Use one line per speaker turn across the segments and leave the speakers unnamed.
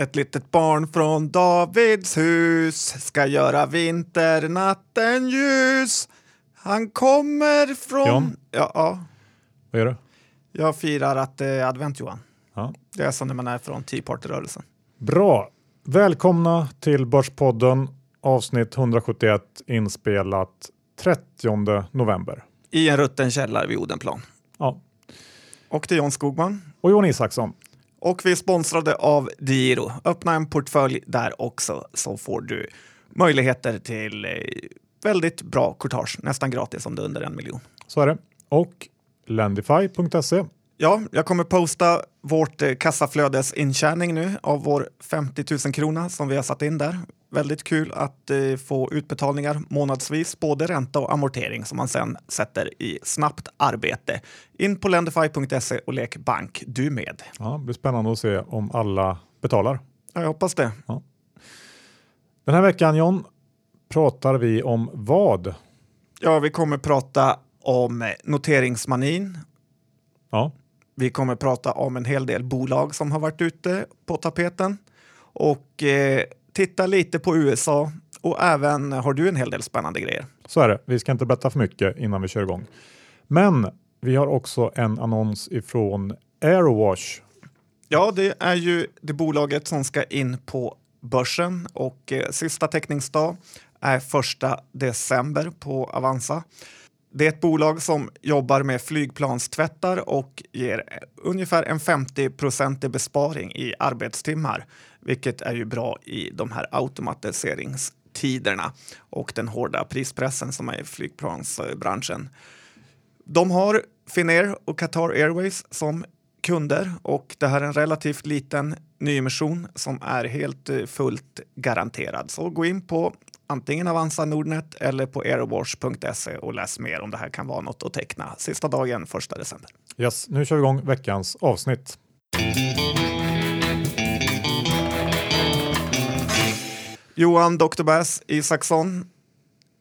Ett litet barn från Davids hus ska göra vinternatten ljus. Han kommer från...
John?
Ja, ja.
Vad är det?
Jag firar att det är advent, Johan.
Ja.
Det är som när man är från Tea Party-rörelsen.
Bra! Välkomna till Börspodden avsnitt 171 inspelat 30 november.
I en rutten källare vid Odenplan.
Ja.
Och det är John Skogman.
Och Johan Isaksson.
Och vi är sponsrade av Giro. Öppna en portfölj där också så får du möjligheter till eh, väldigt bra courtage, nästan gratis om det är under en miljon.
Så är det. Och Lendify.se.
Ja, jag kommer posta vårt eh, kassaflödesintjäning nu av vår 50 000 krona som vi har satt in där. Väldigt kul att eh, få utbetalningar månadsvis, både ränta och amortering som man sen sätter i snabbt arbete. In på lendify.se och lek bank du med.
Ja, det blir spännande att se om alla betalar.
Ja, jag hoppas det.
Den här veckan John pratar vi om vad?
Ja, vi kommer prata om noteringsmanin.
Ja,
Vi kommer prata om en hel del bolag som har varit ute på tapeten och eh, titta lite på USA och även har du en hel del spännande grejer.
så är det. Vi ska inte berätta för mycket innan vi kör igång. Men vi har också en annons ifrån Aerowash.
Ja, det är ju det bolaget som ska in på börsen och eh, sista teckningsdag är första december på Avanza. Det är ett bolag som jobbar med flygplanstvättar och ger ungefär en 50% besparing i arbetstimmar, vilket är ju bra i de här automatiseringstiderna och den hårda prispressen som är i flygplansbranschen. De har Finnair och Qatar Airways som kunder och det här är en relativt liten nyemission som är helt eh, fullt garanterad. Så gå in på antingen Avanza Nordnet eller på airwash.se och läs mer om det här kan vara något att teckna. Sista dagen 1 december.
Yes, nu kör vi igång veckans avsnitt.
Johan Dr. Bass Isaksson.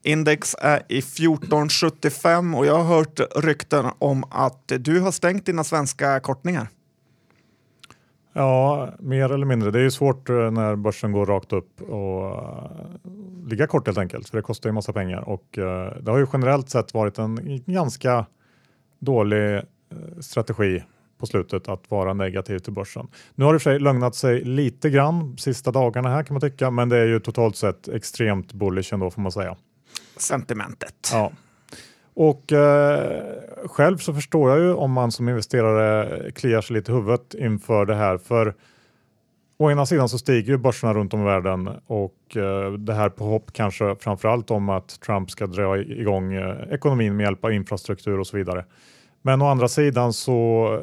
Index är i 1475 och jag har hört rykten om att du har stängt dina svenska kortningar.
Ja, mer eller mindre. Det är ju svårt eh, när börsen går rakt upp och uh, ligga kort helt enkelt, för det kostar ju massa pengar och uh, det har ju generellt sett varit en ganska dålig uh, strategi på slutet att vara negativ till börsen. Nu har det för sig lugnat sig lite grann sista dagarna här kan man tycka, men det är ju totalt sett extremt bullish ändå får man säga.
Sentimentet.
Ja. Och eh, själv så förstår jag ju om man som investerare kliar sig lite i huvudet inför det här. För å ena sidan så stiger ju börserna runt om i världen och eh, det här på hopp kanske framförallt om att Trump ska dra igång eh, ekonomin med hjälp av infrastruktur och så vidare. Men å andra sidan så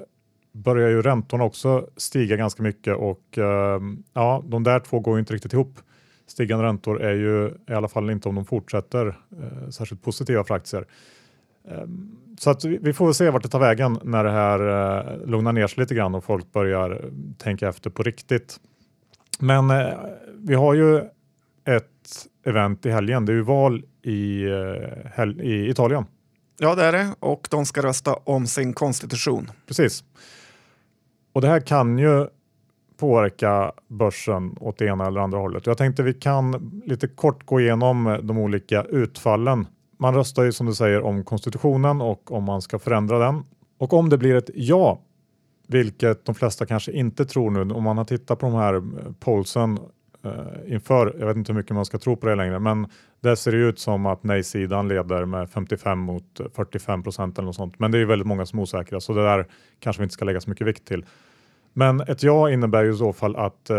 börjar ju räntorna också stiga ganska mycket och eh, ja, de där två går inte riktigt ihop. Stigande räntor är ju i alla fall inte om de fortsätter eh, särskilt positiva för aktier. Ehm, så att vi, får väl se vart det tar vägen när det här eh, lugnar ner sig lite grann och folk börjar tänka efter på riktigt. Men vi har ju ett event i helgen. Det är ju val i, i Italien.
Ja, det är det. Och de ska rösta om sin konstitution.
Precis. Och det här kan ju påverka börsen åt det ena eller andra hållet. Jag tänkte vi kan lite kort gå igenom de olika utfallen. Man röstar ju som du säger om konstitutionen och om man ska förändra den. Och om det blir ett ja, vilket de flesta kanske inte tror nu, om man har tittat på de här eh, polsen eh, inför, jag vet inte hur mycket man ska tro på det längre, men det ser det ut som att nej-sidan leder med 55 mot 45 procent eller något sånt. Men det är ju väldigt många som är osäkra, så det där kanske vi inte ska lägga så mycket vikt till. Men ett ja innebär ju i så fall att eh,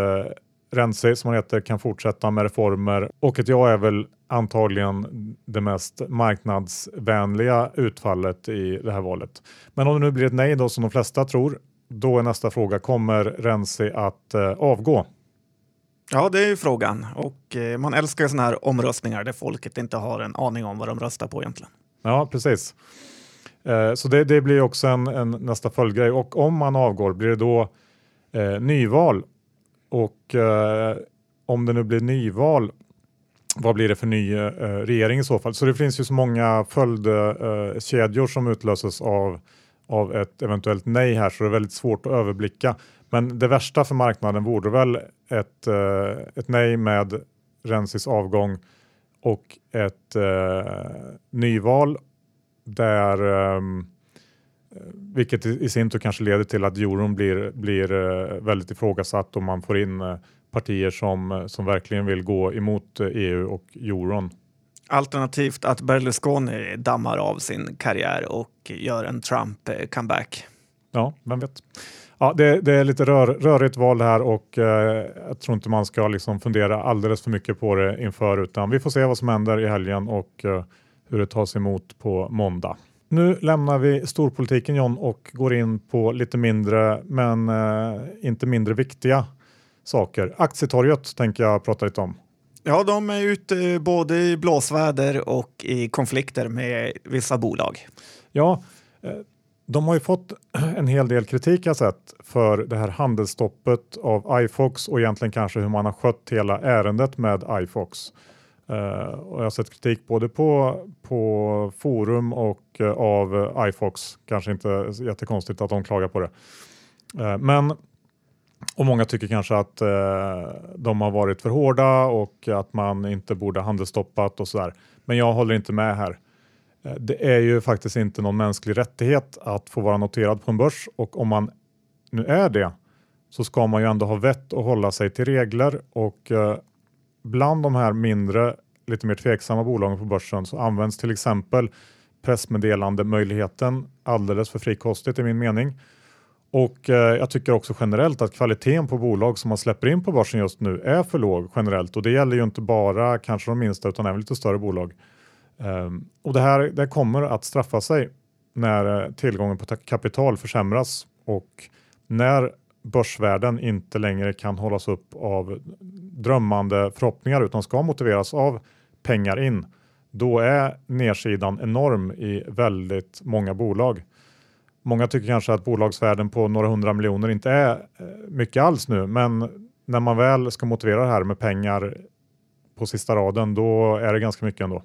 Renzi, som han heter, kan fortsätta med reformer och ett ja är väl antagligen det mest marknadsvänliga utfallet i det här valet. Men om det nu blir ett nej då som de flesta tror, då är nästa fråga, kommer Renzi att eh, avgå?
Ja, det är ju frågan. Och eh, man älskar ju sådana här omröstningar där folket inte har en aning om vad de röstar på egentligen.
Ja, precis. Eh, så det, det blir också en, en nästa följdgrej och om man avgår blir det då eh, nyval och eh, om det nu blir nyval vad blir det för ny eh, regering i så fall? Så det finns ju så många följdkedjor eh, som utlöses av, av ett eventuellt nej här så det är väldigt svårt att överblicka. Men det värsta för marknaden vore väl ett, eh, ett nej med Rensis avgång och ett eh, nyval där eh, vilket i sin tur kanske leder till att euron blir, blir eh, väldigt ifrågasatt och man får in eh, partier som, som verkligen vill gå emot EU och euron.
Alternativt att Berlusconi dammar av sin karriär och gör en Trump-comeback.
Ja, vem vet. Ja, det, det är lite rör, rörigt val här och eh, jag tror inte man ska liksom fundera alldeles för mycket på det inför utan vi får se vad som händer i helgen och eh, hur det tas emot på måndag. Nu lämnar vi storpolitiken John och går in på lite mindre men eh, inte mindre viktiga saker. Aktietorget tänker jag prata lite om.
Ja, de är ute både i blåsväder och i konflikter med vissa bolag.
Ja, eh, de har ju fått en hel del kritik jag sett för det här handelsstoppet av iFox och egentligen kanske hur man har skött hela ärendet med iFox. Uh, och jag har sett kritik både på, på forum och uh, av iFox. Kanske inte jättekonstigt att de klagar på det. Uh, men och många tycker kanske att de har varit för hårda och att man inte borde handelsstoppat och sådär. Men jag håller inte med här. Det är ju faktiskt inte någon mänsklig rättighet att få vara noterad på en börs och om man nu är det så ska man ju ändå ha vett att hålla sig till regler och bland de här mindre, lite mer tveksamma bolagen på börsen så används till exempel pressmeddelandemöjligheten alldeles för frikostigt i min mening. Och eh, jag tycker också generellt att kvaliteten på bolag som man släpper in på börsen just nu är för låg generellt och det gäller ju inte bara kanske de minsta utan även lite större bolag. Um, och det här det kommer att straffa sig när eh, tillgången på kapital försämras och när börsvärden inte längre kan hållas upp av drömmande förhoppningar utan ska motiveras av pengar in, då är nedsidan enorm i väldigt många bolag. Många tycker kanske att bolagsvärden på några hundra miljoner inte är eh, mycket alls nu, men när man väl ska motivera det här med pengar på sista raden, då är det ganska mycket ändå.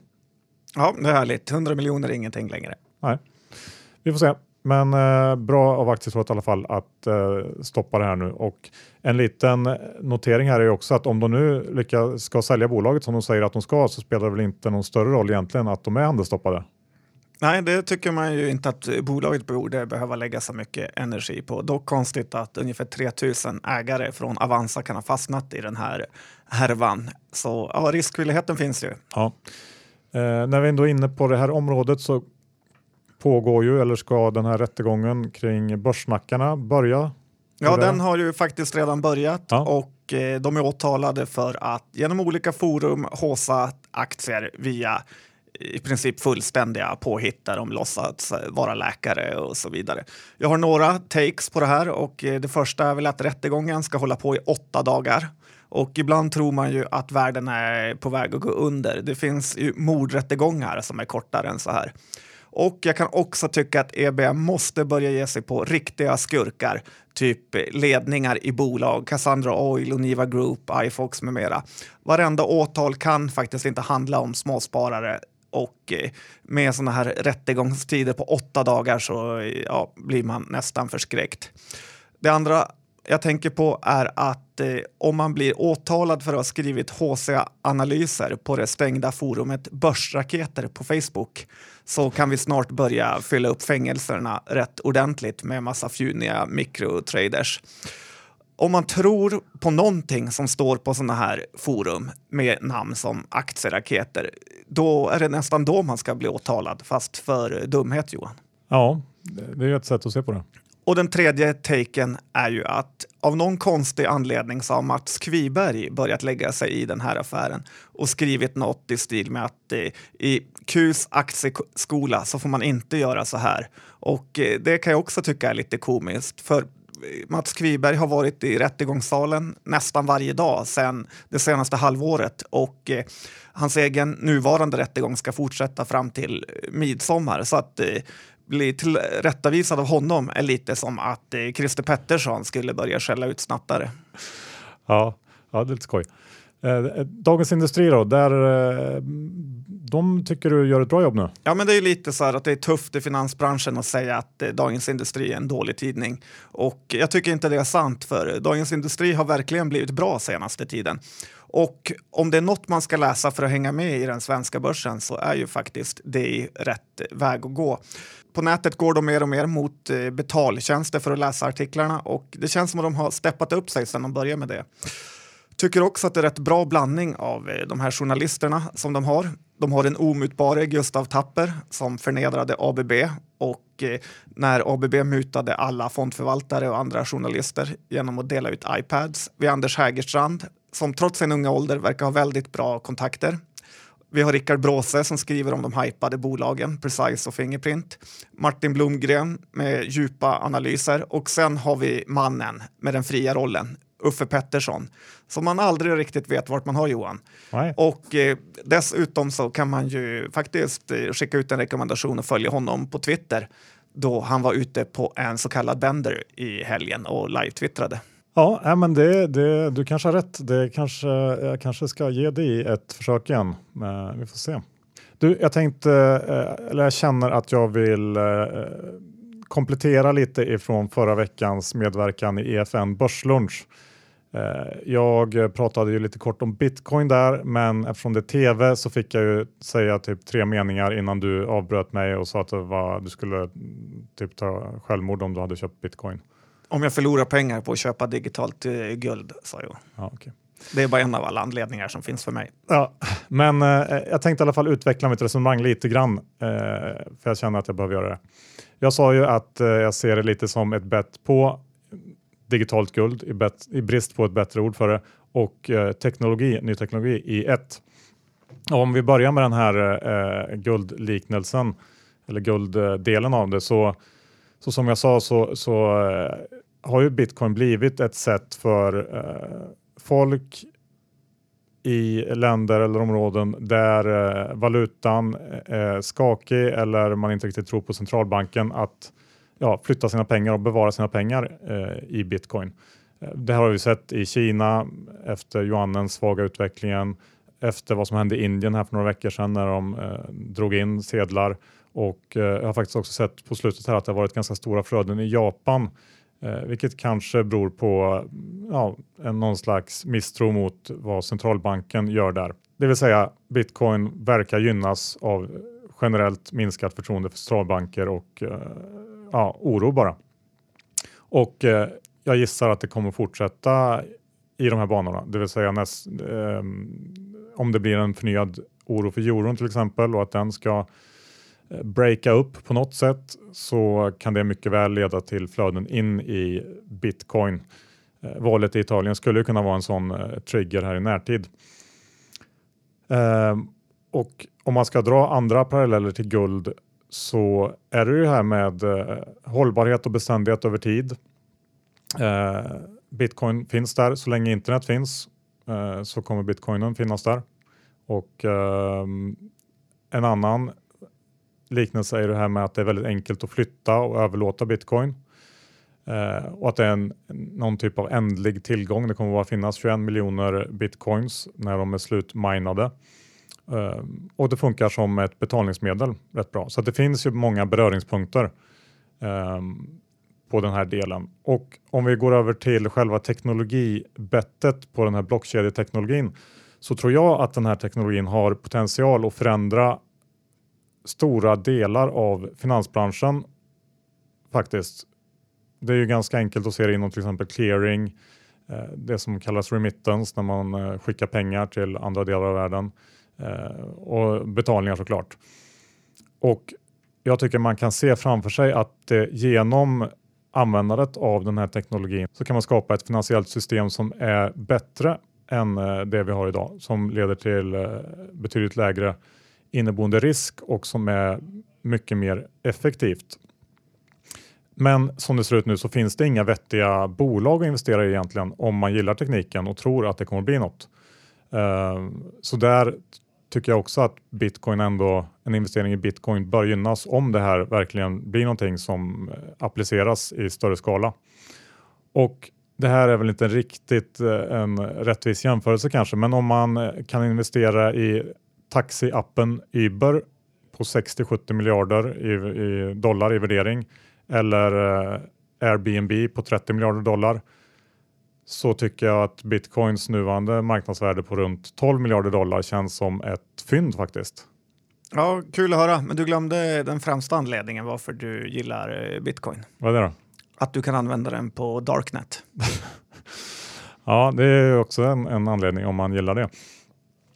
Ja, det är härligt. 100 miljoner är ingenting längre.
Nej, vi får se. Men eh, bra av Aktietorget i alla fall att eh, stoppa det här nu. Och en liten notering här är också att om de nu lyckas, ska sälja bolaget som de säger att de ska så spelar det väl inte någon större roll egentligen att de är handelsstoppade.
Nej, det tycker man ju inte att bolaget borde behöva lägga så mycket energi på. Dock konstigt att ungefär 3000 ägare från Avanza kan ha fastnat i den här härvan. Så ja, riskvilligheten finns ju.
Ja. Eh, när vi ändå är inne på det här området så pågår ju, eller ska den här rättegången kring börssnackarna börja?
Ja, den har ju faktiskt redan börjat ja. och eh, de är åtalade för att genom olika forum håsa aktier via i princip fullständiga påhitt där de låtsas vara läkare och så vidare. Jag har några takes på det här och eh, det första är väl att rättegången ska hålla på i åtta dagar. Och ibland tror man ju att världen är på väg att gå under. Det finns ju mordrättegångar som är kortare än så här. Och jag kan också tycka att EBM måste börja ge sig på riktiga skurkar, typ ledningar i bolag, Cassandra Oil, Univa Group, iFox med mera. Varenda åtal kan faktiskt inte handla om småsparare och eh, med sådana här rättegångstider på åtta dagar så ja, blir man nästan förskräckt. Det andra jag tänker på är att eh, om man blir åtalad för att ha skrivit HC-analyser på det stängda forumet Börsraketer på Facebook så kan vi snart börja fylla upp fängelserna rätt ordentligt med massa fjuniga mikrotraders. Om man tror på någonting som står på sådana här forum med namn som aktieraketer, då är det nästan då man ska bli åtalad, fast för dumhet Johan.
Ja, det är ett sätt att se på det.
Och den tredje taken är ju att av någon konstig anledning så har Mats Kviberg börjat lägga sig i den här affären och skrivit något i stil med att eh, i Qs aktieskola så får man inte göra så här. Och eh, det kan jag också tycka är lite komiskt, för eh, Mats Kviberg har varit i rättegångssalen nästan varje dag sedan det senaste halvåret och eh, hans egen nuvarande rättegång ska fortsätta fram till eh, midsommar. Så att eh, bli tillrättavisad av honom är lite som att eh, Christer Pettersson skulle börja skälla ut snattare.
Ja, ja det är lite skoj. Eh, Dagens Industri då, där, eh, de tycker du gör ett bra jobb nu?
Ja, men det är lite så här att det är tufft i finansbranschen att säga att eh, Dagens Industri är en dålig tidning. Och jag tycker inte det är sant, för Dagens Industri har verkligen blivit bra senaste tiden. Och om det är något man ska läsa för att hänga med i den svenska börsen så är ju faktiskt det rätt väg att gå. På nätet går de mer och mer mot eh, betaltjänster för att läsa artiklarna och det känns som att de har steppat upp sig sedan de började med det. Tycker också att det är rätt bra blandning av eh, de här journalisterna som de har. De har den omutbare Gustav Tapper som förnedrade ABB och eh, när ABB mutade alla fondförvaltare och andra journalister genom att dela ut iPads. Vi har Anders Hägerstrand som trots sin unga ålder verkar ha väldigt bra kontakter. Vi har Rickard Bråse som skriver om de hypade bolagen Precise och Fingerprint. Martin Blomgren med djupa analyser och sen har vi mannen med den fria rollen, Uffe Pettersson, som man aldrig riktigt vet vart man har Johan.
Nej.
Och eh, dessutom så kan man ju faktiskt eh, skicka ut en rekommendation och följa honom på Twitter då han var ute på en så kallad bender i helgen och live-twittrade.
Ja, men det, det, du kanske har rätt. Det kanske, jag kanske ska ge dig ett försök igen. Men vi får se. Du, jag tänkte, eh, eller jag känner att jag vill eh, komplettera lite ifrån förra veckans medverkan i EFN Börslunch. Jag pratade ju lite kort om bitcoin där, men eftersom det är tv så fick jag ju säga typ tre meningar innan du avbröt mig och sa att var, du skulle mm, typ ta självmord om du hade köpt bitcoin.
Om jag förlorar pengar på att köpa digitalt eh, guld, sa jag.
Ja, okay.
Det är bara en av alla anledningar som finns för mig.
Ja, men eh, jag tänkte i alla fall utveckla mitt resonemang lite grann, eh, för jag känner att jag behöver göra det. Jag sa ju att eh, jag ser det lite som ett bett på digitalt guld i, bet, i brist på ett bättre ord för det och eh, teknologi, ny teknologi i ett. Och om vi börjar med den här eh, guldliknelsen eller gulddelen av det så, så som jag sa så, så eh, har ju bitcoin blivit ett sätt för eh, folk i länder eller områden där eh, valutan eh, är skakig eller man inte riktigt tror på centralbanken att ja, flytta sina pengar och bevara sina pengar eh, i bitcoin. Eh, det har vi sett i Kina efter yuanens svaga utvecklingen, efter vad som hände i Indien här för några veckor sedan när de eh, drog in sedlar och eh, jag har faktiskt också sett på slutet här att det har varit ganska stora flöden i Japan Eh, vilket kanske beror på ja, en, någon slags misstro mot vad centralbanken gör där. Det vill säga bitcoin verkar gynnas av generellt minskat förtroende för centralbanker och eh, ja, oro bara. Och eh, jag gissar att det kommer fortsätta i de här banorna, det vill säga näst, eh, om det blir en förnyad oro för euron till exempel och att den ska Eh, breaka upp på något sätt så kan det mycket väl leda till flöden in i bitcoin. Eh, valet i Italien skulle kunna vara en sån eh, trigger här i närtid. Ehm, och om man ska dra andra paralleller till guld så är det ju här med eh, hållbarhet och beständighet över tid. Eh, bitcoin finns där så länge internet finns eh, så kommer bitcoinen finnas där. Och ehm, en annan liknelse är det här med att det är väldigt enkelt att flytta och överlåta bitcoin. Eh, och att det är en, någon typ av ändlig tillgång. Det kommer att finnas 21 miljoner bitcoins när de är slutminade. Eh, och det funkar som ett betalningsmedel rätt bra. Så det finns ju många beröringspunkter eh, på den här delen. Och om vi går över till själva teknologibettet på den här blockkedjeteknologin så tror jag att den här teknologin har potential att förändra stora delar av finansbranschen faktiskt. Det är ju ganska enkelt att se det inom till exempel clearing, eh, det som kallas remittance när man eh, skickar pengar till andra delar av världen eh, och betalningar såklart. Och jag tycker man kan se framför sig att genom användandet av den här teknologin så kan man skapa ett finansiellt system som är bättre än det vi har idag som leder till betydligt lägre inneboende risk och som är mycket mer effektivt. Men som det ser ut nu så finns det inga vettiga bolag att investera i egentligen om man gillar tekniken och tror att det kommer bli något. Eh, så där tycker jag också att bitcoin ändå, en investering i bitcoin bör gynnas om det här verkligen blir någonting som eh, appliceras i större skala. Och det här är väl inte riktigt eh, en rättvis jämförelse kanske, men om man kan investera i taxiappen Uber på 60-70 miljarder i, i, dollar i värdering eller eh, Airbnb på 30 miljarder dollar så tycker jag att bitcoins nuvarande marknadsvärde på runt 12 miljarder dollar känns som ett fynd faktiskt.
Ja, kul att höra. Men du glömde den främsta anledningen varför du gillar eh, bitcoin.
Vad är det då?
Att du kan använda den på Darknet.
ja, det är också en, en anledning om man gillar det.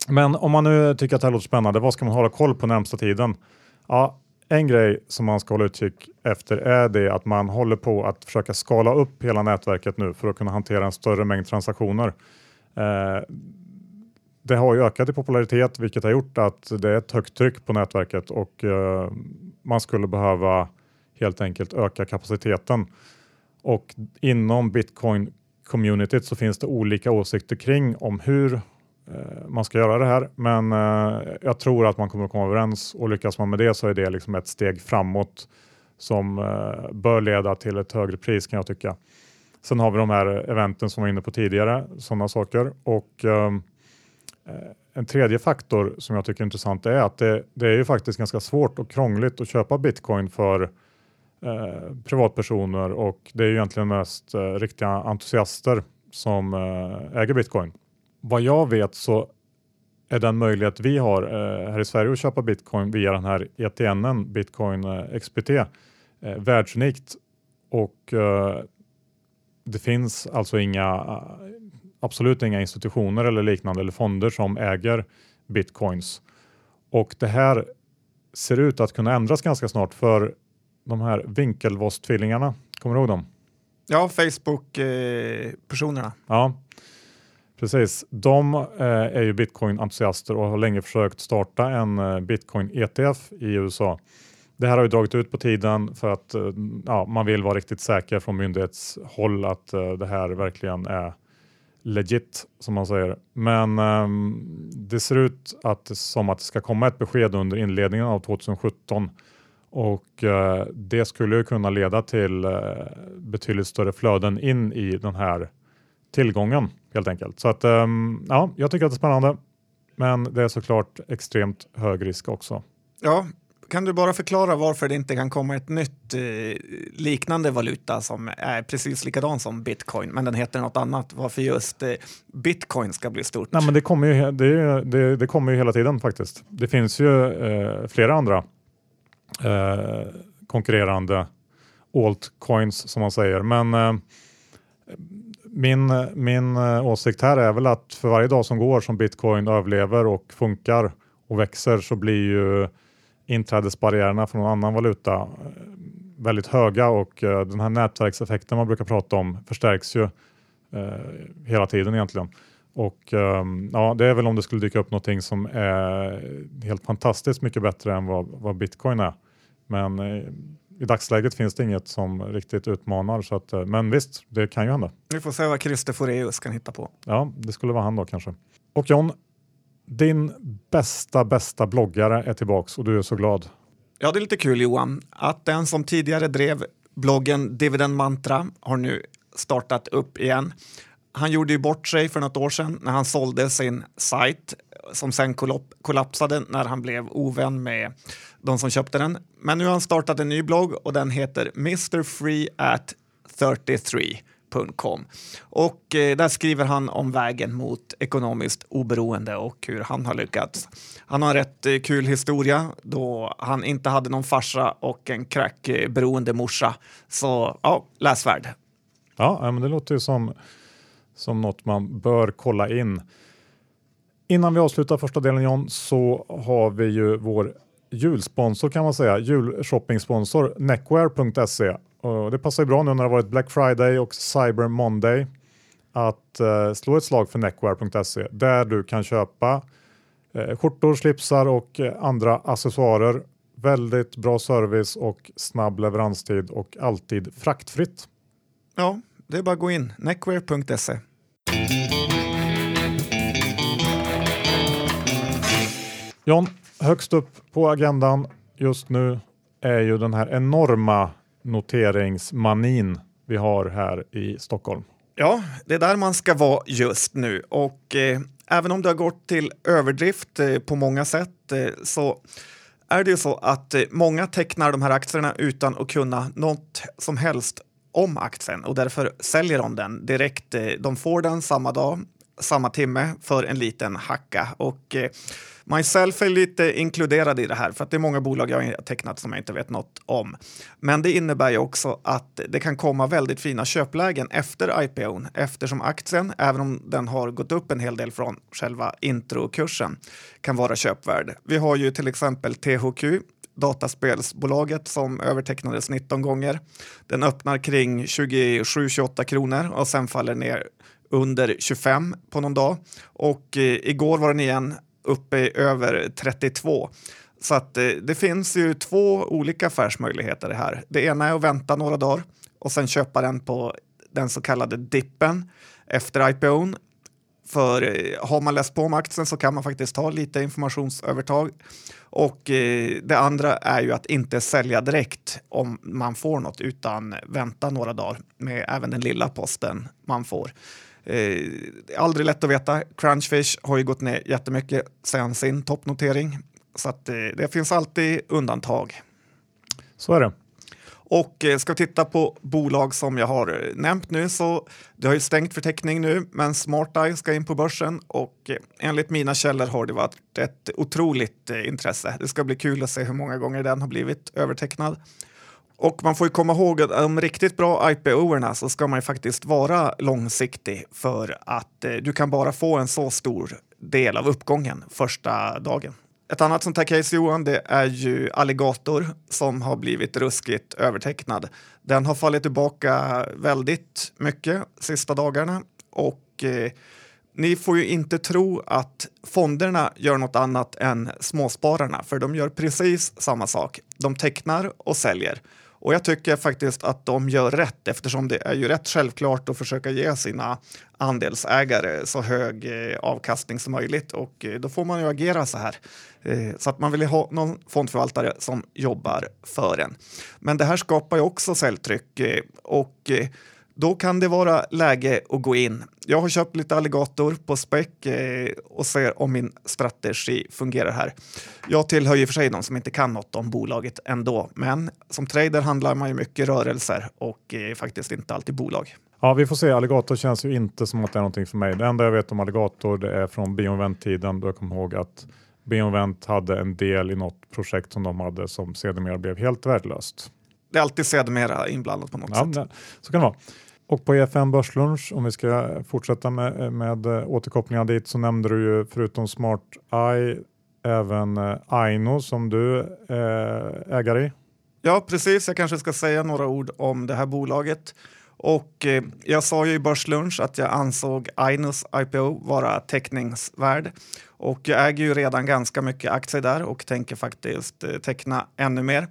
Men om man nu tycker att det här låter spännande, vad ska man hålla koll på närmsta tiden? Ja, en grej som man ska hålla utkik efter är det att man håller på att försöka skala upp hela nätverket nu för att kunna hantera en större mängd transaktioner. Eh, det har ju ökat i popularitet vilket har gjort att det är ett högt tryck på nätverket och eh, man skulle behöva helt enkelt öka kapaciteten. Och inom bitcoin communityt så finns det olika åsikter kring om hur Eh, man ska göra det här. Men eh, jag tror att man kommer att komma överens och lyckas man med det så är det liksom ett steg framåt som eh, bör leda till ett högre pris kan jag tycka. Sen har vi de här eventen som vi var inne på tidigare, sådana saker. Och ehm, eh, en tredje faktor som jag tycker är intressant är att det, det är ju faktiskt ganska svårt och krångligt att köpa bitcoin för eh, privatpersoner och det är ju egentligen mest eh, riktiga entusiaster som eh, äger bitcoin vad jag vet så är den möjlighet vi har eh, här i Sverige att köpa bitcoin via den här ETN, Bitcoin eh, XBT, eh, världsunikt och eh, det finns alltså inga, eh, absolut inga institutioner eller liknande eller fonder som äger bitcoins. Och det här ser ut att kunna ändras ganska snart för de här Winklevoss-tvillingarna, kommer du ihåg dem?
Ja, Facebook-personerna.
ja, Precis, de eh, är ju bitcoin-entusiaster och har länge försökt starta en eh, bitcoin-ETF i USA. Det här har ju dragit ut på tiden för att eh, ja, man vill vara riktigt säker från myndighetshåll att eh, det här verkligen är legit som man säger. Men ehm, det ser ut att, som att det ska komma ett besked under inledningen av 2017 och eh, det skulle ju kunna leda till eh, betydligt större flöden in i den här tillgången helt enkelt. Så att um, ja, jag tycker att det är spännande. Men det är såklart extremt hög risk också.
Ja, kan du bara förklara varför det inte kan komma ett nytt eh, liknande valuta som är precis likadan som bitcoin, men den heter något annat? Varför just eh, bitcoin ska bli stort?
Nej, men det kommer ju, det, det, det kommer ju hela tiden faktiskt. Det finns ju eh, flera andra eh, konkurrerande altcoins som man säger, men eh, min, min eh, åsikt här är väl att för varje dag som går som bitcoin överlever och funkar och växer så blir ju inträdesbarriärerna från någon annan valuta eh, väldigt höga och eh, den här nätverkseffekten man brukar prata om förstärks ju eh, hela tiden egentligen. Och eh, ja, det är väl om det skulle dyka upp någonting som är helt fantastiskt mycket bättre än vad, vad bitcoin är. Men eh, i dagsläget finns det inget som riktigt utmanar. Så att, eh, men visst, det kan ju hända.
Vi får se vad Christer Foreus kan hitta på.
Ja, det skulle vara han då kanske. Och John, din bästa, bästa bloggare är tillbaks och du är så glad.
Ja, det är lite kul Johan, att den som tidigare drev bloggen Dividend Mantra har nu startat upp igen. Han gjorde ju bort sig för något år sedan när han sålde sin sajt som sen kollapsade när han blev ovän med de som köpte den. Men nu har han startat en ny blogg och den heter Mr Free at 33.com. Och eh, där skriver han om vägen mot ekonomiskt oberoende och hur han har lyckats. Han har en rätt eh, kul historia då han inte hade någon farsa och en crackberoende eh, morsa. Så ja, läsvärd.
Ja, men det låter ju som, som något man bör kolla in. Innan vi avslutar första delen John så har vi ju vår julsponsor kan man säga, julshoppingsponsor Neckwear.se. Det passar ju bra nu när det har varit Black Friday och Cyber Monday att eh, slå ett slag för Neckwear.se där du kan köpa eh, skjortor, slipsar och eh, andra accessoarer. Väldigt bra service och snabb leveranstid och alltid fraktfritt.
Ja, det är bara att gå in, neckwear.se.
John, högst upp på agendan just nu är ju den här enorma noteringsmanin vi har här i Stockholm.
Ja, det är där man ska vara just nu och eh, även om det har gått till överdrift eh, på många sätt eh, så är det ju så att eh, många tecknar de här aktierna utan att kunna något som helst om aktien och därför säljer de den direkt. Eh, de får den samma dag, samma timme för en liten hacka och eh, Myself är lite inkluderad i det här för att det är många bolag jag har tecknat som jag inte vet något om. Men det innebär ju också att det kan komma väldigt fina köplägen efter IPOn eftersom aktien, även om den har gått upp en hel del från själva introkursen, kan vara köpvärd. Vi har ju till exempel THQ dataspelsbolaget som övertecknades 19 gånger. Den öppnar kring 27-28 kronor och sen faller ner under 25 på någon dag. Och eh, igår var den igen uppe i över 32. Så att eh, det finns ju två olika affärsmöjligheter här. Det ena är att vänta några dagar och sen köpa den på den så kallade dippen efter IPOn. För eh, har man läst på om aktien så kan man faktiskt ta lite informationsövertag. Och eh, det andra är ju att inte sälja direkt om man får något utan vänta några dagar med även den lilla posten man får. Eh, aldrig lätt att veta. Crunchfish har ju gått ner jättemycket sen sin toppnotering. Så att, eh, det finns alltid undantag.
Så är det.
Och eh, ska vi titta på bolag som jag har eh, nämnt nu så det har ju stängt för teckning nu, men SmartEye ska in på börsen och eh, enligt mina källor har det varit ett otroligt eh, intresse. Det ska bli kul att se hur många gånger den har blivit övertecknad. Och man får ju komma ihåg att de riktigt bra IPO-erna så ska man ju faktiskt vara långsiktig för att eh, du kan bara få en så stor del av uppgången första dagen. Ett annat sånt här case Johan, det är ju Alligator som har blivit ruskigt övertecknad. Den har fallit tillbaka väldigt mycket sista dagarna och eh, ni får ju inte tro att fonderna gör något annat än småspararna, för de gör precis samma sak. De tecknar och säljer. Och jag tycker faktiskt att de gör rätt eftersom det är ju rätt självklart att försöka ge sina andelsägare så hög eh, avkastning som möjligt och eh, då får man ju agera så här. Eh, så att man vill ha någon fondförvaltare som jobbar för en. Men det här skapar ju också säljtryck och då kan det vara läge att gå in. Jag har köpt lite alligator på späck eh, och ser om min strategi fungerar här. Jag tillhör ju för sig de som inte kan något om bolaget ändå, men som trader handlar man ju mycket rörelser och eh, faktiskt inte alltid bolag.
Ja, vi får se. Alligator känns ju inte som att det är någonting för mig. Det enda jag vet om Alligator det är från Bioinvent-tiden då jag kommer ihåg att Bioinvent hade en del i något projekt som de hade som sedermera blev helt värdelöst.
Det är alltid sedermera inblandat på något
ja,
sätt.
Så kan det vara. Och på EFN Börslunch, om vi ska fortsätta med, med återkopplingar dit, så nämnde du ju förutom Smart Eye även eh, Aino som du eh, ägare i.
Ja, precis. Jag kanske ska säga några ord om det här bolaget. Och eh, jag sa ju i Börslunch att jag ansåg Ainos IPO vara teckningsvärd. Och jag äger ju redan ganska mycket aktier där och tänker faktiskt eh, teckna ännu mer.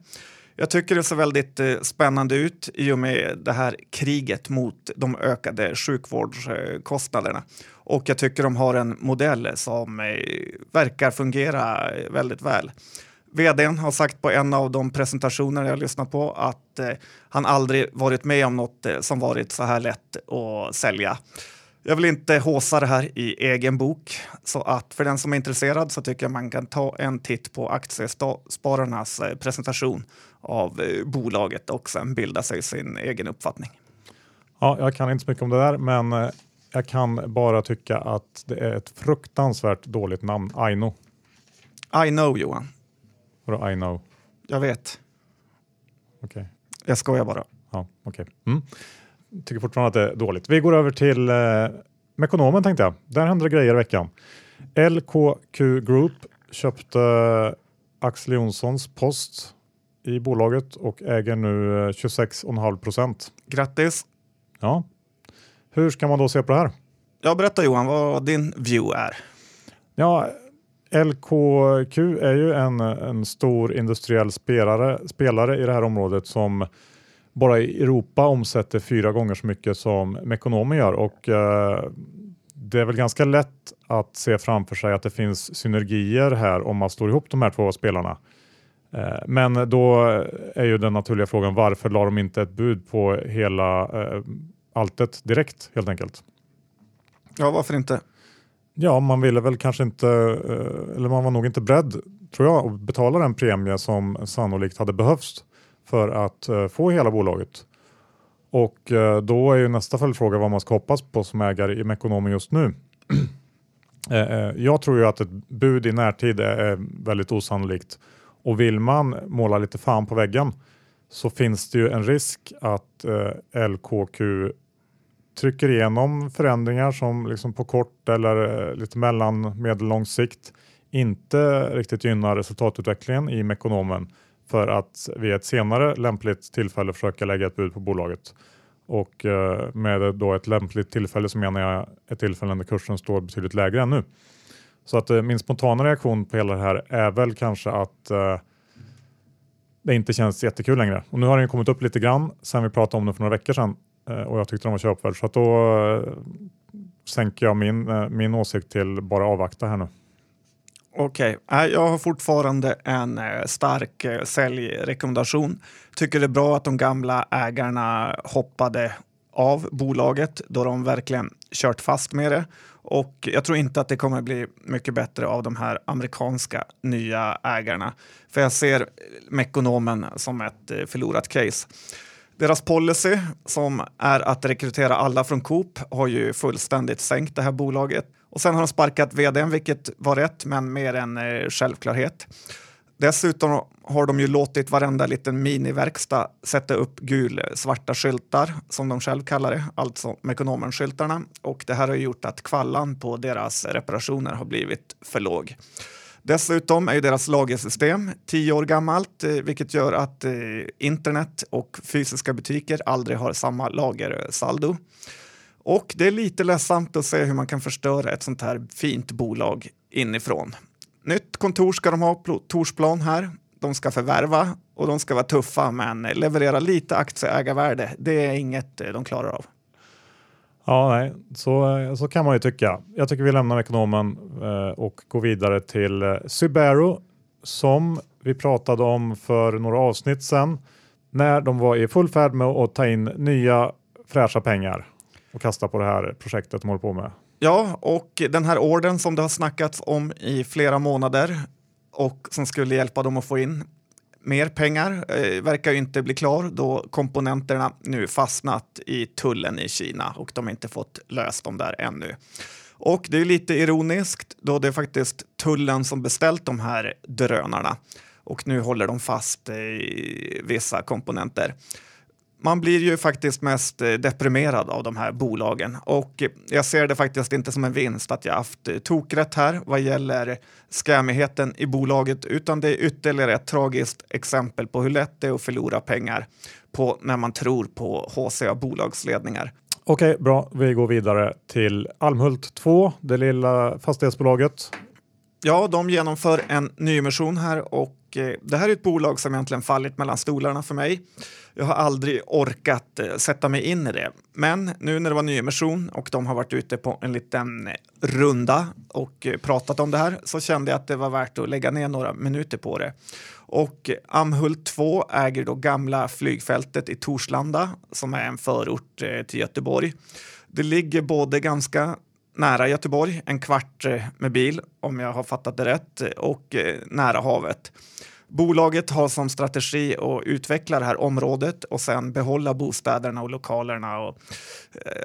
Jag tycker det ser väldigt eh, spännande ut i och med det här kriget mot de ökade sjukvårdskostnaderna. Och jag tycker de har en modell som eh, verkar fungera eh, väldigt väl. Vdn har sagt på en av de presentationer jag lyssnat på att han aldrig varit med om något som varit så här lätt att sälja. Jag vill inte håsa det här i egen bok, så att för den som är intresserad så tycker jag man kan ta en titt på Aktiespararnas presentation av eh, bolaget och sen bilda sig sin egen uppfattning.
Ja, jag kan inte så mycket om det där, men eh, jag kan bara tycka att det är ett fruktansvärt dåligt namn, Aino.
I know Johan.
Vadå I know?
Jag vet.
Okej. Okay.
Jag skojar bara.
Ja, okej. Okay. Mm tycker fortfarande att det är dåligt. Vi går över till eh, Mekonomen tänkte jag. Där händer det grejer i veckan. LKQ Group köpte Axel Jonssons post i bolaget och äger nu 26,5 eh, procent.
Grattis!
Ja. Hur ska man då se på det här?
Ja, berätta Johan vad din view är.
Ja, LKQ är ju en, en stor industriell spelare, spelare i det här området som bara i Europa omsätter fyra gånger så mycket som Mekonomen gör och eh, det är väl ganska lätt att se framför sig att det finns synergier här om man slår ihop de här två spelarna. Eh, men då är ju den naturliga frågan varför la de inte ett bud på hela eh, alltet direkt helt enkelt.
Ja, varför inte?
Ja, man ville väl kanske inte, eh, eller man var nog inte beredd, tror jag, att betala den premie som sannolikt hade behövts för att få hela bolaget. Och då är ju nästa följdfråga vad man ska hoppas på som ägare i Mekonomen just nu. Jag tror ju att ett bud i närtid är väldigt osannolikt och vill man måla lite fan på väggen så finns det ju en risk att eh, LKQ trycker igenom förändringar som liksom på kort eller eh, lite mellan medellång sikt inte riktigt gynnar resultatutvecklingen i Mekonomen för att vid ett senare lämpligt tillfälle försöka lägga ett bud på bolaget. Och eh, med då ett lämpligt tillfälle så menar jag ett tillfälle när kursen står betydligt lägre än nu. Så att eh, min spontana reaktion på hela det här är väl kanske att eh, det inte känns jättekul längre. Och nu har den kommit upp lite grann sen vi pratade om den för några veckor sedan Eh, och jag tyckte de var köpvärd så att då eh, sänker jag min, eh, min åsikt till bara avvakta här nu.
Okej, okay. jag har fortfarande en eh, stark eh, säljrekommendation. Tycker det är bra att de gamla ägarna hoppade av bolaget då de verkligen kört fast med det. Och jag tror inte att det kommer bli mycket bättre av de här amerikanska nya ägarna. För jag ser Mekonomen som ett eh, förlorat case. Deras policy som är att rekrytera alla från Coop har ju fullständigt sänkt det här bolaget. Och sen har de sparkat vdn, vilket var rätt, men mer en eh, självklarhet. Dessutom har de ju låtit varenda liten miniverkstad sätta upp gul-svarta skyltar, som de själv kallar det, alltså Mekonomen-skyltarna. Och det här har gjort att kvallan på deras reparationer har blivit för låg. Dessutom är deras lagersystem tio år gammalt, eh, vilket gör att eh, internet och fysiska butiker aldrig har samma lagersaldo. Och det är lite ledsamt att se hur man kan förstöra ett sånt här fint bolag inifrån. Nytt kontor ska de ha på Torsplan här. De ska förvärva och de ska vara tuffa men leverera lite aktieägarvärde. Det är inget eh, de klarar av.
Ja, nej, så, eh, så kan man ju tycka. Jag tycker vi lämnar ekonomen eh, och går vidare till eh, Subaru som vi pratade om för några avsnitt sedan när de var i full färd med att ta in nya fräscha pengar och kasta på det här projektet de håller på med.
Ja, och den här orden som det har snackats om i flera månader och som skulle hjälpa dem att få in mer pengar eh, verkar ju inte bli klar då komponenterna nu fastnat i tullen i Kina och de inte fått löst dem där ännu. Och det är lite ironiskt då det är faktiskt tullen som beställt de här drönarna och nu håller de fast i vissa komponenter man blir ju faktiskt mest eh, deprimerad av de här bolagen och eh, jag ser det faktiskt inte som en vinst att jag haft eh, tokrätt här vad gäller skämigheten i bolaget utan det är ytterligare ett tragiskt exempel på hur lätt det är att förlora pengar på när man tror på HCA bolagsledningar.
Okej, bra. Vi går vidare till Almhult 2, det lilla fastighetsbolaget.
Ja, de genomför en nyemission här och eh, det här är ett bolag som egentligen fallit mellan stolarna för mig. Jag har aldrig orkat eh, sätta mig in i det. Men nu när det var nyemission och de har varit ute på en liten eh, runda och pratat om det här så kände jag att det var värt att lägga ner några minuter på det. Och Amhult 2 äger då gamla flygfältet i Torslanda som är en förort till Göteborg. Det ligger både ganska nära Göteborg, en kvart eh, med bil om jag har fattat det rätt, eh, och eh, nära havet. Bolaget har som strategi att utveckla det här området och sen behålla bostäderna och lokalerna och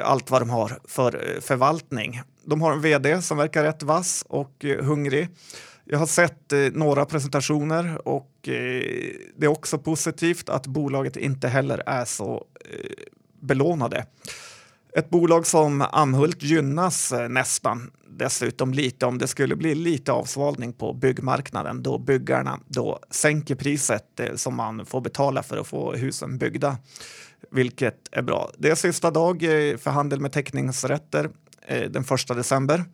allt vad de har för förvaltning. De har en vd som verkar rätt vass och hungrig. Jag har sett några presentationer och det är också positivt att bolaget inte heller är så belånade. Ett bolag som Amhult gynnas eh, nästan dessutom lite om det skulle bli lite avsvalning på byggmarknaden. Då byggarna då sänker priset eh, som man får betala för att få husen byggda, vilket är bra. Det är sista dag eh, för handel med teckningsrätter den 1 december.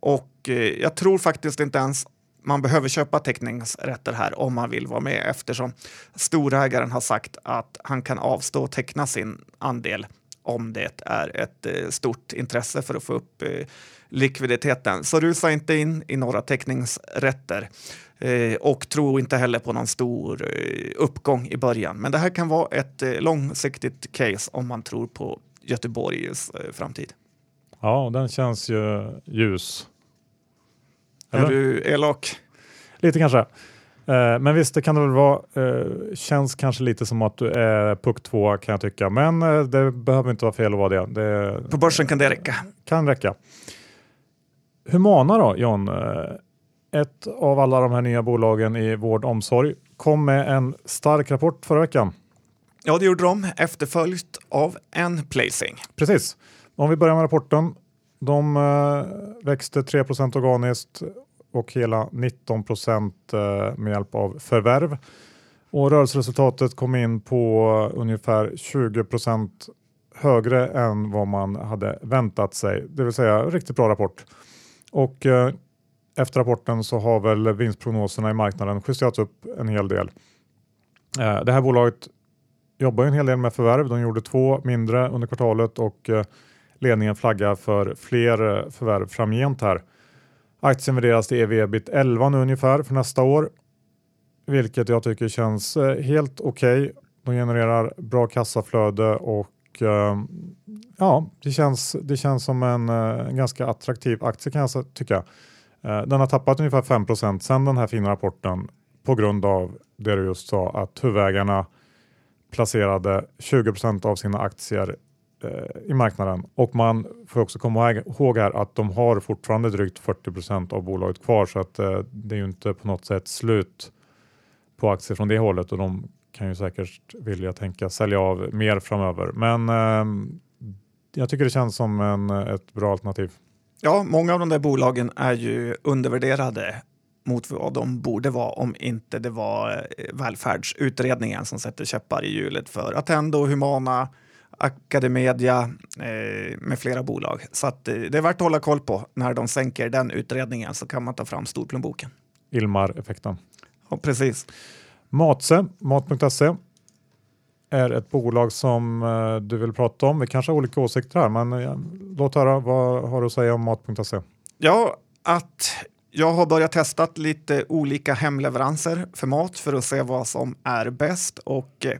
Och jag tror faktiskt inte ens man behöver köpa teckningsrätter här om man vill vara med eftersom storägaren har sagt att han kan avstå och teckna sin andel om det är ett eh, stort intresse för att få upp eh, likviditeten. Så rusa inte in i några teckningsrätter eh, och tro inte heller på någon stor uppgång i början. Men det här kan vara ett långsiktigt case om man tror på Göteborgs framtid.
Ja, den känns ju ljus.
Är du elak?
Lite kanske. Eh, men visst, det kan det väl vara. Eh, känns kanske lite som att du är puck 2 kan jag tycka. Men eh, det behöver inte vara fel att vara det. det.
På börsen kan det räcka.
Kan räcka. Humana då, John? Ett av alla de här nya bolagen i vård och omsorg kom med en stark rapport förra veckan.
Ja, det gjorde de, efterföljt av en placing.
Precis. Om vi börjar med rapporten. De växte 3% organiskt och hela 19 procent eh, med hjälp av förvärv. Och rörelseresultatet kom in på ungefär 20% högre än vad man hade väntat sig. Det vill säga riktigt bra rapport. Och eh, efter rapporten så har väl vinstprognoserna i marknaden justerats upp en hel del. Eh, det här bolaget jobbar en hel del med förvärv. De gjorde två mindre under kvartalet och eh, ledningen flaggar för fler eh, förvärv framgent här. Aktien värderas till ev ebit 11 nu ungefär för nästa år, vilket jag tycker känns eh, helt okej. Okay. De genererar bra kassaflöde och eh, ja, det känns, det känns som en, en ganska attraktiv aktie kan jag tycka. Den har tappat ungefär 5% sedan den här fina rapporten på grund av det du just sa att huvudägarna placerade 20% av sina aktier Eh, i marknaden och man får också komma ihåg här att de har fortfarande drygt 40 procent av bolaget kvar så att eh, det är ju inte på något sätt slut på aktier från det hållet och de kan ju säkert vilja tänka sälja av mer framöver. Men eh, jag tycker det känns som en, ett bra alternativ.
Ja, många av de där bolagen är ju undervärderade mot vad de borde vara om inte det var eh, välfärdsutredningen som sätter käppar i hjulet för Attendo, Humana, Academedia eh, med flera bolag. Så att, eh, det är värt att hålla koll på. När de sänker den utredningen så kan man ta fram storplånboken.
Ilmar-effekten.
Ja, precis.
Matse, mat.se är ett bolag som eh, du vill prata om. Vi kanske har olika åsikter här, men eh, låt höra. Vad har du att säga om mat.se?
Ja, att jag har börjat testa lite olika hemleveranser för mat för att se vad som är bäst och eh,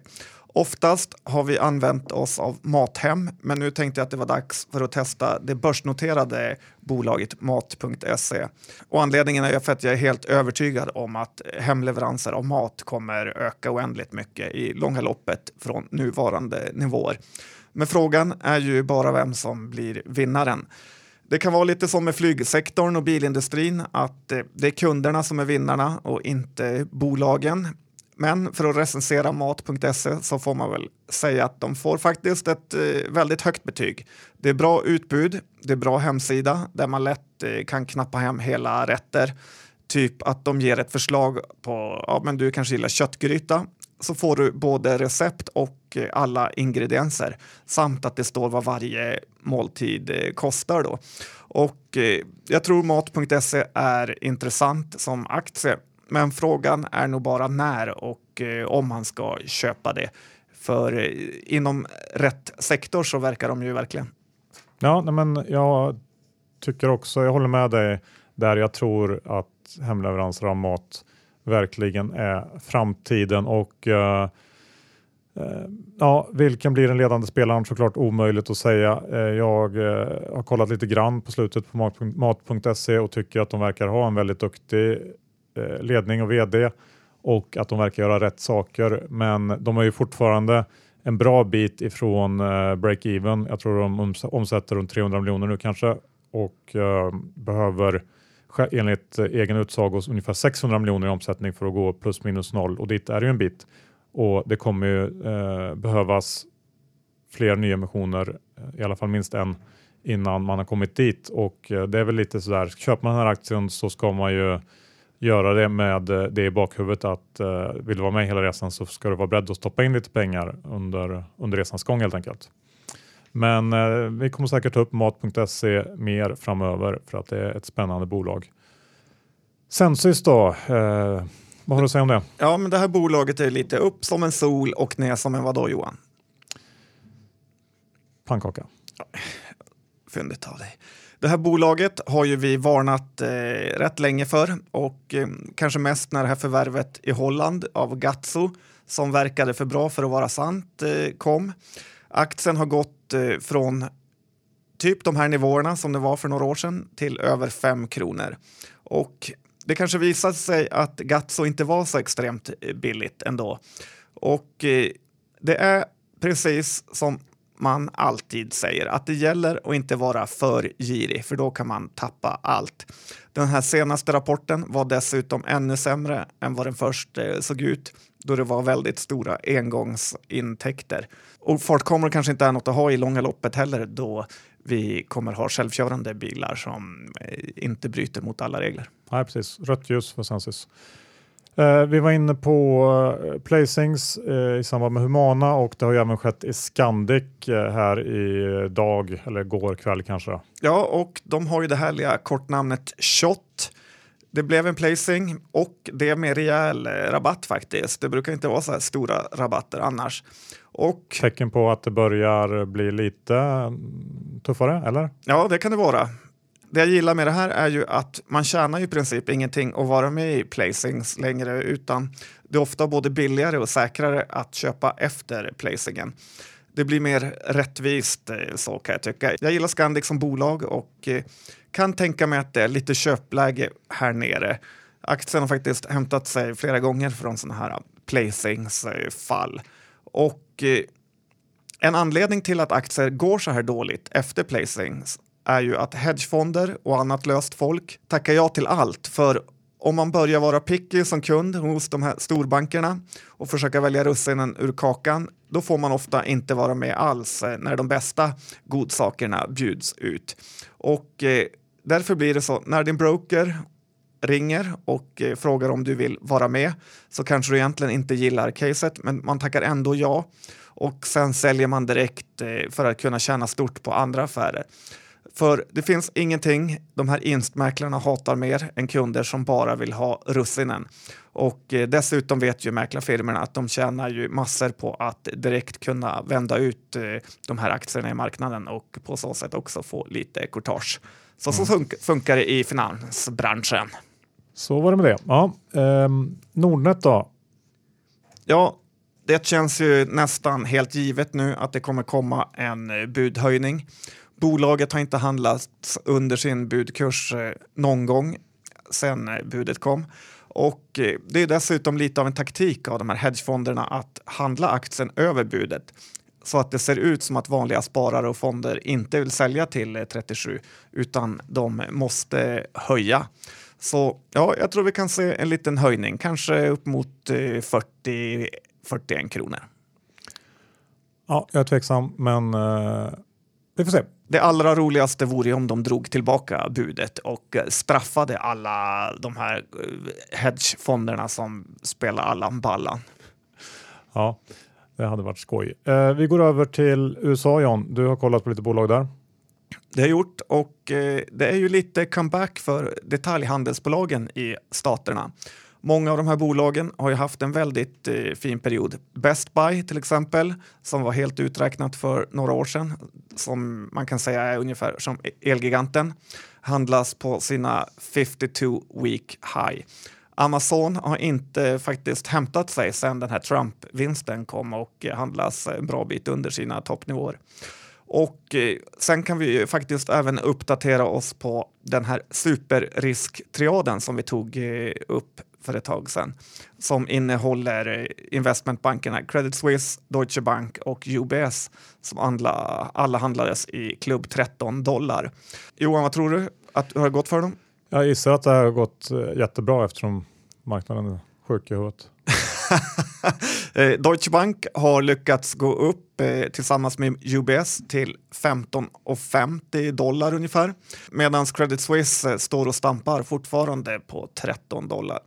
oftast har vi använt oss av Mathem, men nu tänkte jag att det var dags för att testa det börsnoterade bolaget Mat.se. Och anledningen är för att jag är helt övertygad om att hemleveranser av mat kommer öka oändligt mycket i långa loppet från nuvarande nivåer. Men frågan är ju bara vem som blir vinnaren. Det kan vara lite som med flygsektorn och bilindustrin, att det är kunderna som är vinnarna och inte bolagen. Men för att recensera mat.se så får man väl säga att de får faktiskt ett eh, väldigt högt betyg. Det är bra utbud, det är bra hemsida där man lätt eh, kan knappa hem hela rätter. Typ att de ger ett förslag på, ja men du kanske gillar köttgryta, så får du både recept och eh, alla ingredienser samt att det står vad varje måltid kostar. Då. Och jag tror Mat.se är intressant som aktie, men frågan är nog bara när och eh, om man ska köpa det. För eh, inom rätt sektor så verkar de ju verkligen.
Ja, men jag tycker också, jag håller med dig där jag tror att hemleveranser av mat verkligen är framtiden och eh, eh, Ja, vilken blir den ledande spelaren? Såklart omöjligt att säga. Eh, jag har kollat lite grann på slutet på mat.se och tycker att de verkar ha en väldigt duktig Eh, ledning och vd och att de verkar göra rätt saker. Men de är ju fortfarande en bra bit ifrån eh, break-even. Jag tror de omsätter runt 300 miljoner nu kanske och eh, behöver enligt egen utsago ungefär 600 miljoner i omsättning för att gå plus minus noll och dit är det ju en bit. Och det kommer ju eh, behövas fler nyemissioner, i alla fall minst en, innan man har kommit dit. Och det är väl lite sådär, köper man den här aktien så ska man ju göra det med eh, det i bakhuvudet att eh, vill du vara med hela resan så ska du vara beredd att stoppa in lite pengar under, under resans gång helt enkelt. Men eh, vi kommer säkert ta upp mat.se mer framöver för att det är ett spännande bolag. Sensis då, eh, vad har du att säga om det?
Ja, men det här bolaget är lite upp som en sol och ner som en vadå Johan?
Pannkaka.
Fyndigt av dig. Det här bolaget har ju vi varnat eh, rätt länge för och eh, kanske mest när det här förvärvet i Holland av Gatso som verkade för bra för att vara sant eh, kom. Aktien har gått eh, från typ de här nivåerna som det var för några år sedan till över 5 kronor. Och det kanske visade sig att Gatso inte var så extremt eh, billigt ändå. Och eh, det är precis som man alltid säger att det gäller att inte vara för girig för då kan man tappa allt. Den här senaste rapporten var dessutom ännu sämre än vad den först eh, såg ut då det var väldigt stora engångsintäkter. Och fartkameror kanske inte är något att ha i långa loppet heller då vi kommer ha självkörande bilar som eh, inte bryter mot alla regler.
Nej, precis. Rött ljus för Senses. Eh, vi var inne på eh, placings eh, i samband med Humana och det har ju även skett i Scandic här i dag eller går kväll kanske.
Ja, och de har ju det härliga kortnamnet SHOT. Det blev en placing och det med rejäl rabatt faktiskt. Det brukar inte vara så här stora rabatter annars.
Och, Tecken på att det börjar bli lite mm, tuffare, eller?
Ja, det kan det vara det jag gillar med det här är ju att man tjänar i princip ingenting att vara med i placings längre utan det är ofta både billigare och säkrare att köpa efter placingen. Det blir mer rättvist eh, så kan jag tycka. Jag gillar Scandic som bolag och eh, kan tänka mig att det är lite köpläge här nere. Aktien har faktiskt hämtat sig flera gånger från sådana här eh, placingsfall. Och en anledning till att aktier går så här dåligt efter placings är ju att hedgefonder och annat löst folk tackar ja till allt. För om man börjar vara picky som kund hos de här storbankerna och försöka välja russinen ur kakan, då får man ofta inte vara med alls eh, när de bästa godsakerna bjuds ut. Och eh, därför blir det så, när din broker ringer och eh, frågar om du vill vara med så kanske du egentligen inte gillar caset, men man tackar ändå ja. Och sen säljer man direkt eh, för att kunna tjäna stort på andra affärer. För det finns ingenting de här instmäklarna hatar mer än kunder som bara vill ha russinen. Och eh, dessutom vet ju mäklarfirmorna att de tjänar ju massor på att direkt kunna vända ut eh, de här aktierna i marknaden och på så sätt också få lite courtage. Så, mm. så funkar det i finansbranschen.
Så var det med det. Ja, eh, Nordnet då?
Ja, det känns ju nästan helt givet nu att det kommer komma en eh, budhöjning. Bolaget har inte handlats under sin budkurs eh, någon gång sedan eh, budet kom. Och eh, det är dessutom lite av en taktik av de här hedgefonderna att handla aktien över budet så att det ser ut som att vanliga sparare och fonder inte vill sälja till 37 utan de måste höja. Så ja, jag tror vi kan se en liten höjning, kanske upp mot 40 41 kronor.
Ja, jag är tveksam, men eh, vi får se.
Det allra roligaste vore om de drog tillbaka budet och straffade alla de här eh, hedgefonderna som spelar Allan Ballan.
Ja, det hade varit skoj. Eh, vi går över till USA John. Du har kollat på lite bolag där.
Det har gjort och eh, det är ju lite comeback för detaljhandelsbolagen i staterna. Många av de här bolagen har ju haft en väldigt eh, fin period. Best Buy till exempel, som var helt uträknat för några år sedan, som man kan säga är ungefär som Elgiganten, handlas på sina 52 week high. Amazon har inte faktiskt hämtat sig sedan den här Trump-vinsten kom och eh, handlas en bra bit under sina toppnivåer. Och eh, sen kan vi ju faktiskt även uppdatera oss på den här superrisktriaden som vi tog eh, upp för ett tag sedan som innehåller investmentbankerna Credit Suisse, Deutsche Bank och UBS som alla, alla handlades i klubb 13 dollar. Johan, vad tror du att det har gått för dem?
Jag gissar att det har gått eh, jättebra eftersom marknaden är sjuk i huvudet.
Eh, Deutsche Bank har lyckats gå upp eh, tillsammans med UBS till 15,50 dollar ungefär medan Credit Suisse eh, står och stampar fortfarande på 13 dollar.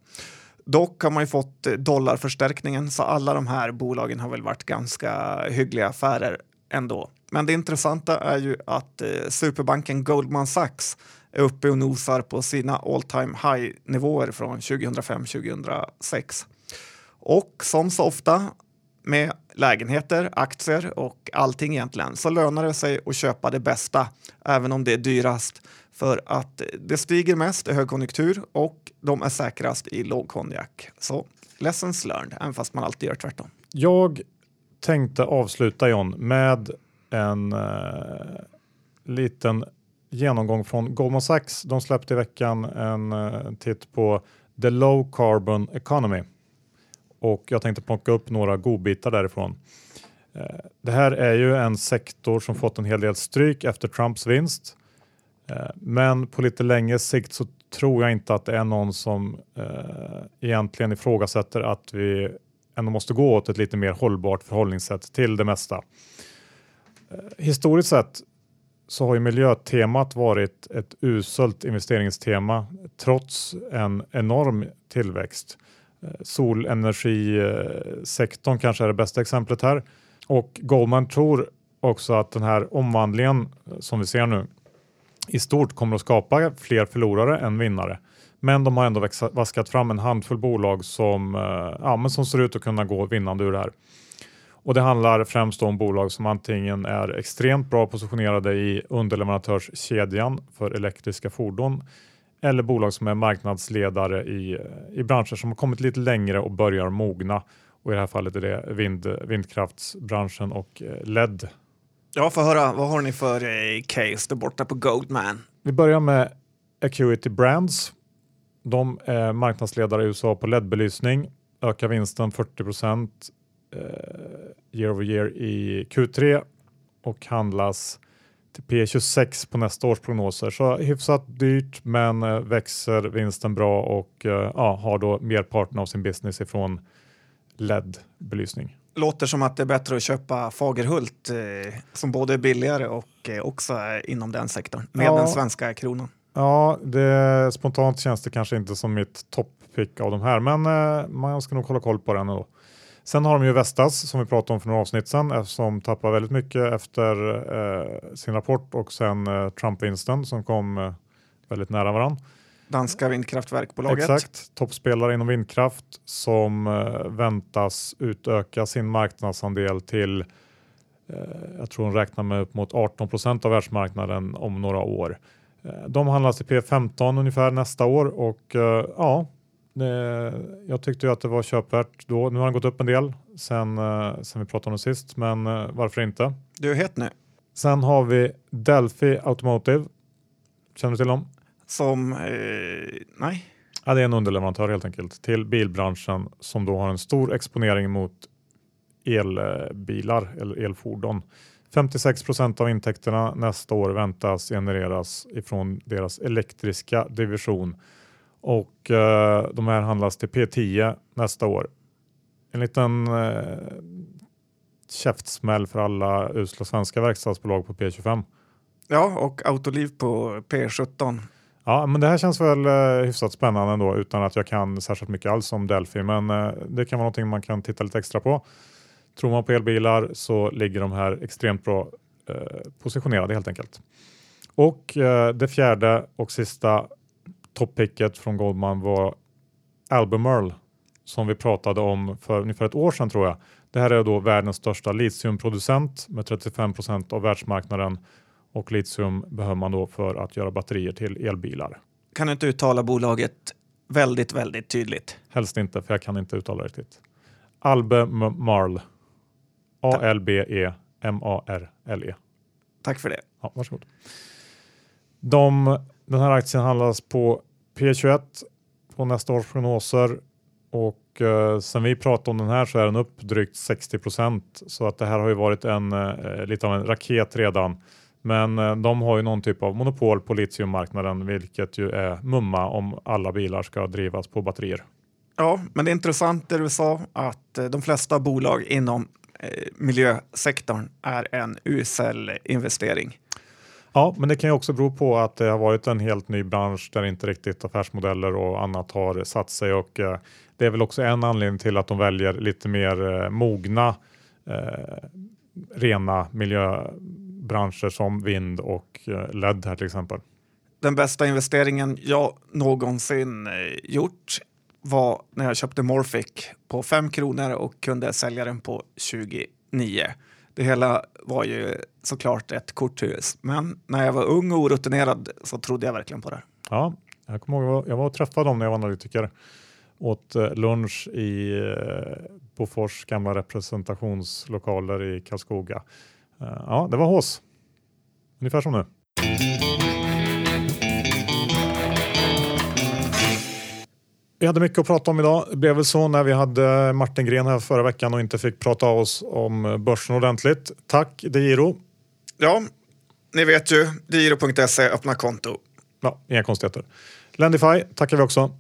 Dock har man ju fått eh, dollarförstärkningen så alla de här bolagen har väl varit ganska hyggliga affärer ändå. Men det intressanta är ju att eh, superbanken Goldman Sachs är uppe och nosar på sina all time high nivåer från 2005-2006. Och som så ofta med lägenheter, aktier och allting egentligen så lönar det sig att köpa det bästa även om det är dyrast för att det stiger mest i högkonjunktur och de är säkrast i lågkonjak. Så lessons learned, även fast man alltid gör tvärtom.
Jag tänkte avsluta John med en eh, liten genomgång från Goldman Sachs. De släppte i veckan en eh, titt på The Low Carbon Economy och jag tänkte plocka upp några godbitar därifrån. Eh, det här är ju en sektor som fått en hel del stryk efter Trumps vinst. Eh, men på lite längre sikt så tror jag inte att det är någon som eh, egentligen ifrågasätter att vi ändå måste gå åt ett lite mer hållbart förhållningssätt till det mesta. Historiskt sett så har ju miljötemat varit ett uselt investeringstema trots en enorm tillväxt. Eh, solenergisektorn kanske är det bästa exemplet här. Och Goldman tror också att den här omvandlingen eh, som vi ser nu i stort kommer att skapa fler förlorare än vinnare. Men de har ändå vaskat fram en handfull bolag som, eh, ja, men som ser ut att kunna gå vinnande ur det här. Och det handlar främst om bolag som antingen är extremt bra positionerade i underleverantörskedjan för elektriska fordon eller bolag som är marknadsledare i, i branscher som har kommit lite längre och börjar mogna. Och I det här fallet är det vind, vindkraftsbranschen och eh, LED.
Ja, få höra. Vad har ni för eh, case där borta på Goldman?
Vi börjar med Acuity Brands. De är marknadsledare i USA på LED-belysning, ökar vinsten 40 procent eh, year over year i Q3 och handlas till P26 på nästa års prognoser. Så hyfsat dyrt men eh, växer vinsten bra och eh, ja, har då merparten av sin business ifrån LED-belysning.
Låter som att det är bättre att köpa Fagerhult eh, som både är billigare och eh, också är inom den sektorn med ja. den svenska kronan.
Ja, det, spontant känns det kanske inte som mitt topppick av de här, men eh, man ska nog hålla koll på den ändå. Sen har de ju Vestas som vi pratade om för några avsnitt sedan eh, som tappar väldigt mycket efter eh, sin rapport och sen eh, Trump-vinsten som kom eh, väldigt nära varandra.
Danska vindkraftverkbolaget.
Exakt, toppspelare inom vindkraft som eh, väntas utöka sin marknadsandel till eh, jag tror hon räknar med upp mot 18 procent av världsmarknaden om några år. De handlas i P15 ungefär nästa år och ja, jag tyckte ju att det var köpvärt då. Nu har den gått upp en del sen, eh, sen vi pratade om det sist, men eh, varför inte?
Du är het nu.
Sen har vi Delphi Automotive. Känner du till dem?
Som, eh, nej.
Ja, det är en underleverantör helt enkelt till bilbranschen som då har en stor exponering mot elbilar eller elfordon. 56 procent av intäkterna nästa år väntas genereras ifrån deras elektriska division och eh, de här handlas till P10 nästa år. En liten eh, käftsmäll för alla usla svenska verkstadsbolag på P25.
Ja, och Autoliv på P17.
Ja, men det här känns väl eh, hyfsat spännande ändå utan att jag kan särskilt mycket alls om Delphi, men eh, det kan vara någonting man kan titta lite extra på. Tror man på elbilar så ligger de här extremt bra eh, positionerade helt enkelt. Och eh, det fjärde och sista toppicket från Goldman var Albemarle som vi pratade om för ungefär ett år sedan tror jag. Det här är då världens största litiumproducent med 35% av världsmarknaden och litium behöver man då för att göra batterier till elbilar.
Kan du inte uttala bolaget väldigt, väldigt tydligt?
Helst inte, för jag kan inte uttala det riktigt. Albemarle. A-L-B-E-M-A-R-L-E.
Tack för det.
Ja, varsågod. De, den här aktien handlas på P21 på nästa års prognoser och eh, sen vi pratade om den här så är den upp drygt 60% så att det här har ju varit en eh, lite av en raket redan. Men eh, de har ju någon typ av monopol på litiummarknaden vilket ju är mumma om alla bilar ska drivas på batterier.
Ja, men det är intressant det du sa att eh, de flesta bolag inom eh, miljösektorn är en usel investering.
Ja, men det kan ju också bero på att det har varit en helt ny bransch där inte riktigt affärsmodeller och annat har satt sig och eh, det är väl också en anledning till att de väljer lite mer eh, mogna eh, rena miljöbranscher som vind och eh, LED här till exempel.
Den bästa investeringen jag någonsin eh, gjort var när jag köpte Morphic på 5 kronor och kunde sälja den på 29. Det hela var ju såklart ett korthus, men när jag var ung och orutinerad så trodde jag verkligen på det.
Ja, jag kommer ihåg, jag var och träffade dem när jag var analytiker åt eh, lunch i, eh, Bofors gamla representationslokaler i Karlskoga. Eh, ja, det var hås. Ungefär som nu. Vi hade mycket att prata om idag. Det blev väl så när vi hade Martin Gren här förra veckan och inte fick prata av oss om börsen ordentligt. Tack DeGiro.
Ja, ni vet ju, digiro.se, öppna konto.
Ja, inga konstigheter. Lendify tackar vi också.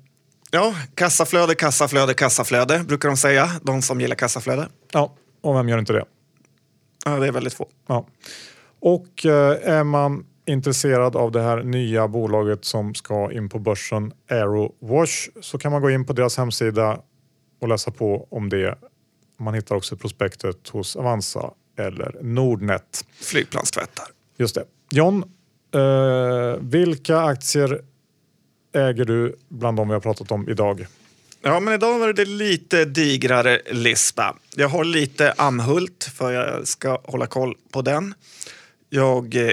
Ja, kassaflöde, kassaflöde, kassaflöde brukar de säga, de som gillar kassaflöde.
Ja, och vem gör inte det?
Ja, det är väldigt få.
Ja. Och eh, är man intresserad av det här nya bolaget som ska in på börsen, Aerowash, så kan man gå in på deras hemsida och läsa på om det. Man hittar också prospektet hos Avanza eller Nordnet.
Flygplanstvättar.
Just det. John, eh, vilka aktier äger du bland de vi har pratat om idag?
Ja, men idag var det lite digrare lista. Jag har lite Amhult för jag ska hålla koll på den. Jag eh,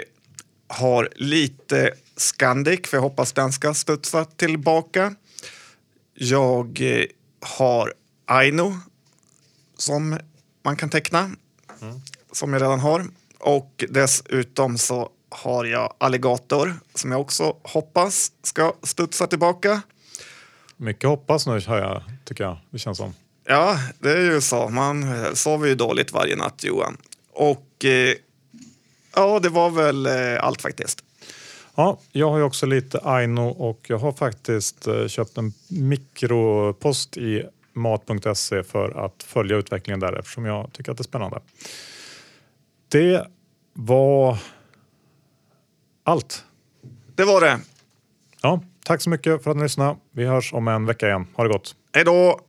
har lite Scandic för jag hoppas den ska studsa tillbaka. Jag eh, har Aino som man kan teckna, mm. som jag redan har. Och dessutom så har jag Alligator som jag också hoppas ska studsa tillbaka.
Mycket hoppas nu hör jag, tycker jag. Det känns som.
Ja, det är ju så. Man sover ju dåligt varje natt, Johan. Och eh, ja, det var väl eh, allt faktiskt.
Ja, jag har ju också lite Aino och jag har faktiskt eh, köpt en mikropost i mat.se för att följa utvecklingen där eftersom jag tycker att det är spännande. Det var allt.
Det var det.
Ja, tack så mycket för att ni lyssnade. Vi hörs om en vecka igen. Ha det gott.
Hej då!